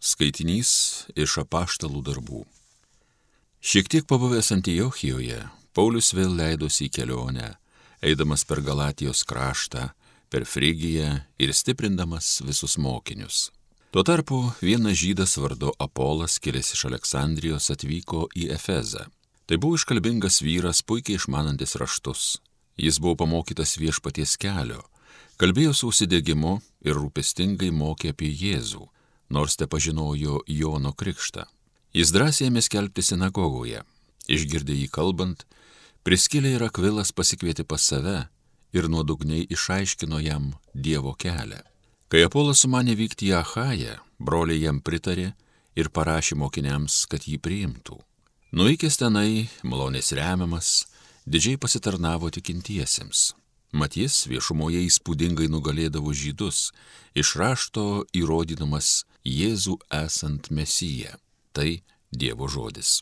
Skaitinys iš apaštalų darbų. Šiek tiek pabuvęs Antijochijoje, Paulius vėl leidosi į kelionę, eidamas per Galatijos kraštą, per Frigiją ir stiprindamas visus mokinius. Tuo tarpu vienas žydas vardu Apolas, kilęs iš Aleksandrijos, atvyko į Efezą. Tai buvo iškalbingas vyras, puikiai išmanantis raštus. Jis buvo pamokytas viešpaties kelio, kalbėjo su užsidėgymu ir rūpestingai mokė apie Jėzų nors te pažinojo Jono krikštą. Jis drąsiai ėmė skelbti sinagogoje. Išgirdė jį kalbant, priskilė ir akvilas pasikvietė pas save ir nuodugniai išaiškino jam Dievo kelią. Kai Apolas sumanė vykti į Ahają, broliai jam pritarė ir parašė mokiniams, kad jį priimtų. Nuikęs tenai, malonės remiamas, didžiai pasitarnavo tikintiesiems. Mat jis viešumoje įspūdingai nugalėdavo žydus, iš rašto įrodydamas Jėzų esant Mesiją. Tai Dievo žodis.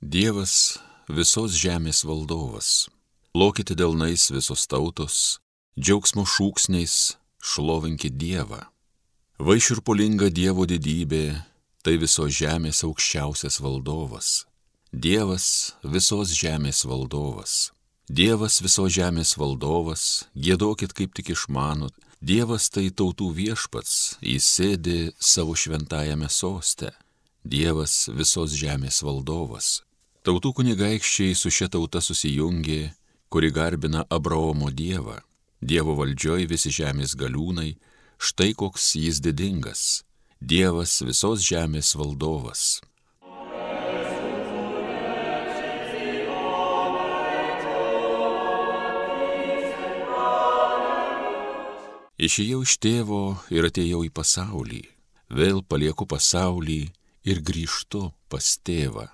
Dievas visos žemės valdovas. Lokite delnais visos tautos, džiaugsmo šūksniais šlovinkit Dievą. Vaiširpulinga Dievo didybė, tai visos žemės aukščiausias valdovas. Dievas visos žemės valdovas. Dievas visos žemės valdovas, gėdokit kaip tik išmanot. Dievas tai tautų viešpats, jis sėdi savo šventajame soste. Dievas visos žemės valdovas. Tautų kunigaikščiai su šia tauta susijungė, kuri garbina Abraomo Dievą. Dievo valdžioj visi žemės galiūnai, štai koks jis didingas. Dievas visos žemės valdovas. Išėjau iš tėvo ir atėjau į pasaulį, vėl palieku pasaulį ir grįžtu pas tėvą.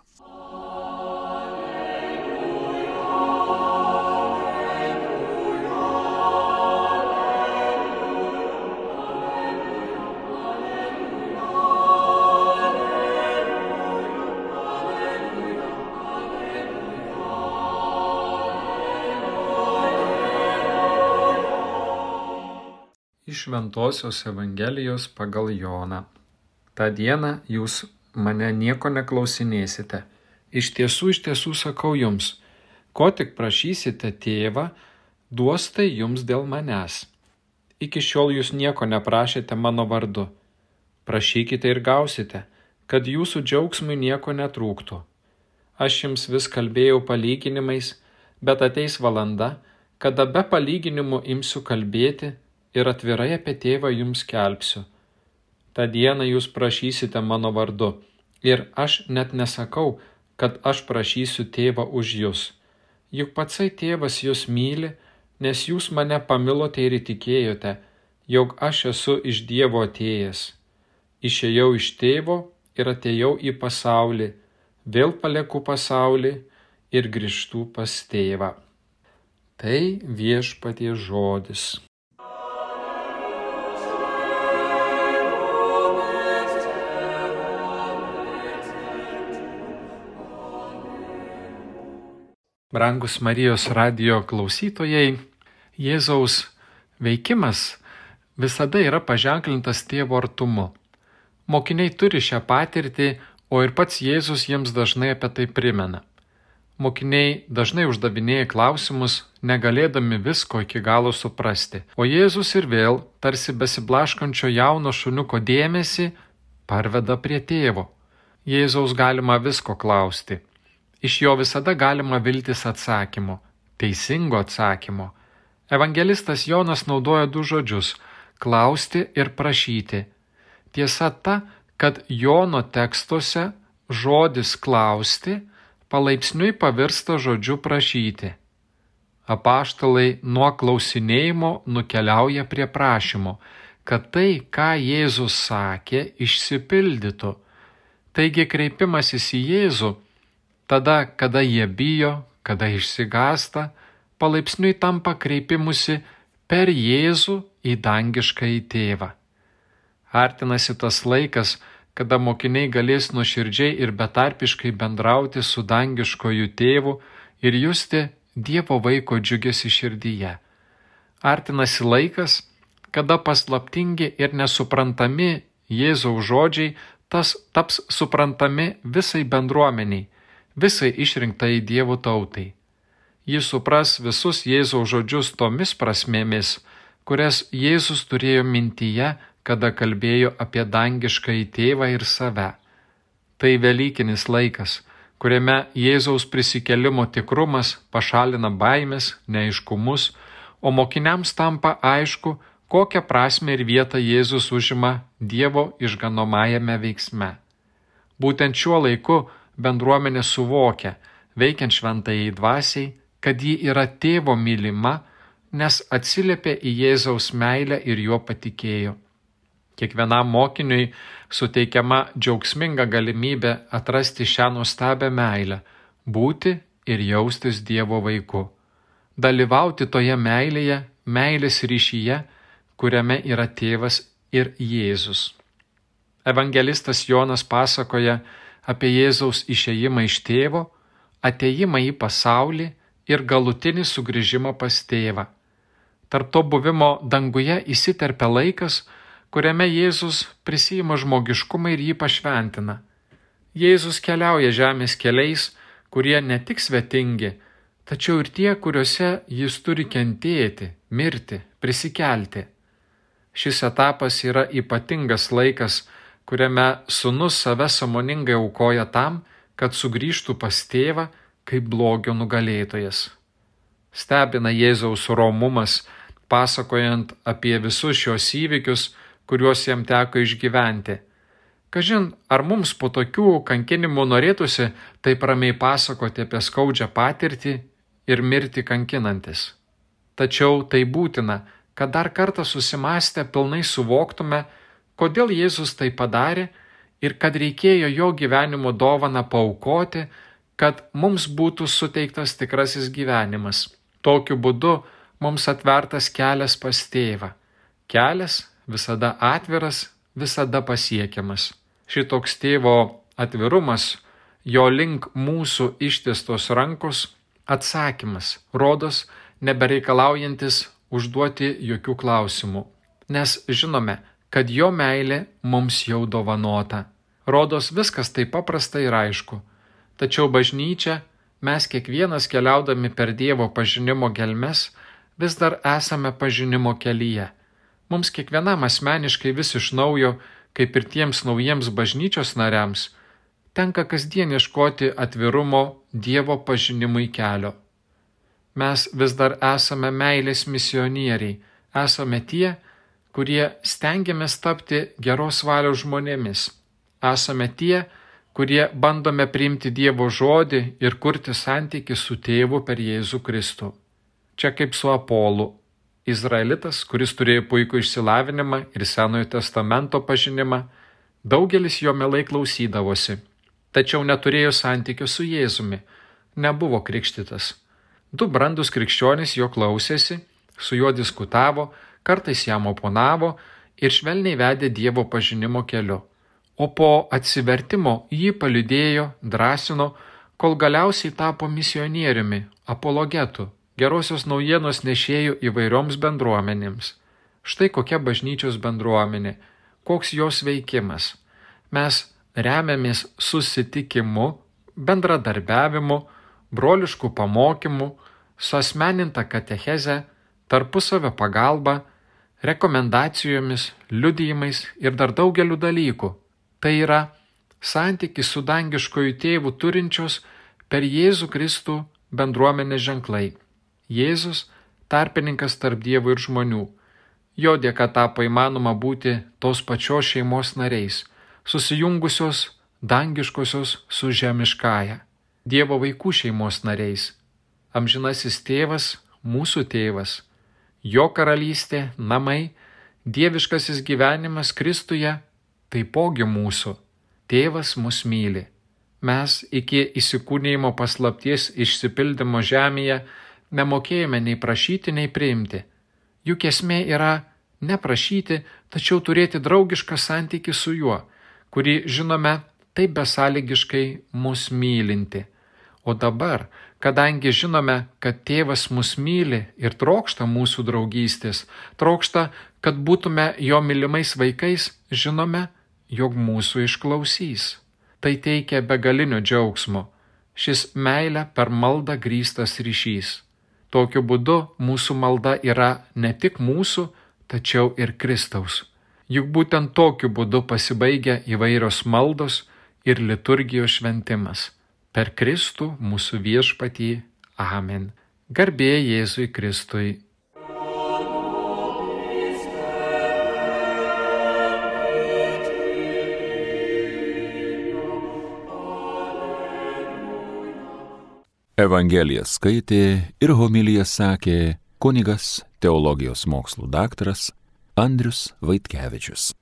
Šventojios Evangelijos pagal Joną. Ta diena jūs mane nieko neklausinėsite. Iš tiesų, iš tiesų sakau jums, ko tik prašysite tėvą, duos tai jums dėl manęs. Iki šiol jūs nieko neprašėte mano vardu. Prašykite ir gausite, kad jūsų džiaugsmui nieko netrūktų. Aš jums vis kalbėjau palyginimais, bet ateis valanda, kada be palyginimų imsiu kalbėti ir atvirai apie tėvą jums kelpsiu. Ta diena jūs prašysite mano vardu, ir aš net nesakau, kad aš prašysiu tėvą už jūs. Juk patsai tėvas jūs myli, nes jūs mane pamilote ir įtikėjote, jog aš esu iš Dievo atėjęs. Išėjau iš tėvo ir atėjau į pasaulį, vėl palieku pasaulį ir grįžtu pas tėvą. Tai viešpatie žodis. Brangus Marijos radio klausytojai, Jėzaus veikimas visada yra paženklintas tėvo artumu. Mokiniai turi šią patirtį, o ir pats Jėzus jiems dažnai apie tai primena. Mokiniai dažnai uždavinėja klausimus, negalėdami visko iki galo suprasti, o Jėzus ir vėl, tarsi besiblaškančio jauno šuniuko dėmesį, parveda prie tėvo. Jėzaus galima visko klausti Iš jo visada galima viltis atsakymo, teisingo atsakymo. Evangelistas Jonas naudoja du žodžius - klausti ir prašyti. Tiesa ta, kad Jono tekstuose žodis klausti palaipsniui pavirsta žodžiu prašyti. Apaštalai nuo klausinėjimo nukeliauja prie prašymo, kad tai, ką Jėzus sakė, išsipildytų. Taigi kreipimasis į Jėzų Tada, kada jie bijo, kada išsigasta, palaipsniui tampa kreipimusi per Jėzų į dangišką į tėvą. Artinasi tas laikas, kada mokiniai galės nuoširdžiai ir betarpiškai bendrauti su dangiškojų tėvu ir justi Dievo vaiko džiugesi širdyje. Artinasi laikas, kada paslaptingi ir nesuprantami Jėzaus žodžiai tas taps suprantami visai bendruomeniai, visai išrinktai Dievo tautai. Jis supras visus Jėzaus žodžius tomis prasmėmis, kurias Jėzus turėjo mintyje, kada kalbėjo apie dangišką į tėvą ir save. Tai Velykinis laikas, kuriame Jėzaus prisikelimo tikrumas pašalina baimės, neaiškumus, o mokiniams tampa aišku, kokią prasme ir vietą Jėzus užima Dievo išganomajame veiksme. Būtent šiuo laiku bendruomenė suvokia, veikiant šventai dvasiai, kad ji yra tėvo mylima, nes atsiliepė į Jėzaus meilę ir juo patikėjo. Kiekvienam mokiniui suteikiama džiaugsminga galimybė atrasti šią nuostabią meilę, būti ir jaustis Dievo vaiku. Dalyvauti toje meilėje, meilės ryšyje, kuriame yra tėvas ir Jėzus. Evangelistas Jonas pasakoja apie Jėzaus išėjimą iš tėvo, ateimą į pasaulį ir galutinį sugrįžimą pas tėvą. Tarp to buvimo danguje įsiterpia laikas, kuriame Jėzus prisima žmogiškumą ir jį pašventina. Jėzus keliauja žemės keliais, kurie ne tik svetingi, tačiau ir tie, kuriuose jis turi kentėti, mirti, prisikelti. Šis etapas yra ypatingas laikas, kuriame sunus save samoningai aukoja tam, kad sugrįžtų pas tėvą kaip blogio nugalėtojas. Stebina Jėzaus romumas, pasakojant apie visus šios įvykius, kuriuos jam teko išgyventi. Kažin, ar mums po tokių kankinimų norėtųsi taip ramiai pasakoti apie skaudžią patirtį ir mirti kankinantis. Tačiau tai būtina, kad dar kartą susimastę pilnai suvoktume, kodėl Jėzus tai padarė ir kad reikėjo jo gyvenimo dovaną paukoti, kad mums būtų suteiktas tikrasis gyvenimas. Tokiu būdu mums atvertas kelias pas tėvą. Kelias visada atviras, visada pasiekiamas. Šitoks tėvo atvirumas, jo link mūsų ištiestos rankos atsakymas, rodos, nebereikalaujantis užduoti jokių klausimų, nes žinome, kad jo meilė mums jau dovanota. Rodos viskas taip paprasta ir aišku. Tačiau bažnyčia, mes kiekvienas keliaudami per Dievo pažinimo gelmes, vis dar esame pažinimo kelyje. Mums kiekvienam asmeniškai vis iš naujo, kaip ir tiems naujiems bažnyčios nariams, tenka kasdien ieškoti atvirumo Dievo pažinimui kelio. Mes vis dar esame meilės misionieriai, esame tie, kurie stengiamės tapti geros valios žmonėmis. Esame tie, kurie bandome priimti Dievo žodį ir kurti santyki su tėvu per Jėzų Kristų. Čia kaip su Apolu. Izraelitas, kuris turėjo puikų išsilavinimą ir Senojo testamento pažinimą, daugelis jo melai klausydavosi, tačiau neturėjo santykių su Jėzumi, nebuvo krikštytas. Du brandus krikščionys jo klausėsi, su juo diskutavo, kartais jam oponavo ir švelniai vedė Dievo pažinimo keliu. O po atsivertimo jį palidėjo, drąsino, kol galiausiai tapo misionieriumi, apologetu, gerosios naujienos nešėjų įvairioms bendruomenėms. Štai kokia bažnyčios bendruomenė, koks jos veikimas. Mes remiamės susitikimu, bendradarbiavimu, broliškų pamokymų, suasmeninta katecheze, tarpusavio pagalba, rekomendacijomis, liudijimais ir dar daugeliu dalykų. Tai yra santykis su dangiškojų tėvų turinčios per Jėzų Kristų bendruomenės ženklai. Jėzus - tarpininkas tarp dievų ir žmonių. Jo dėka tapo įmanoma būti tos pačios šeimos nariais, susijungusios dangiškosios su žemiškaja, Dievo vaikų šeimos nariais amžinasis tėvas, mūsų tėvas, jo karalystė, namai, dieviškasis gyvenimas Kristuje taipogi mūsų. Tėvas mus myli. Mes iki įsikūnėjimo paslapties išsipildymo žemėje nemokėjome nei prašyti, nei priimti. Juk esmė yra neprašyti, tačiau turėti draugišką santyki su juo, kurį žinome taip besąlygiškai mus mylinti. O dabar, kadangi žinome, kad tėvas mus myli ir trokšta mūsų draugystės, trokšta, kad būtume jo mylimais vaikais, žinome, jog mūsų išklausys. Tai teikia begalinio džiaugsmo. Šis meilė per maldą grįstas ryšys. Tokiu būdu mūsų malda yra ne tik mūsų, tačiau ir Kristaus. Juk būtent tokiu būdu pasibaigia įvairios maldos ir liturgijos šventimas. Per Kristų mūsų viešpatį. Amen. Garbė Jėzui Kristui. Evangeliją skaitė ir homiliją sakė kunigas teologijos mokslų daktaras Andrius Vaitkevičius.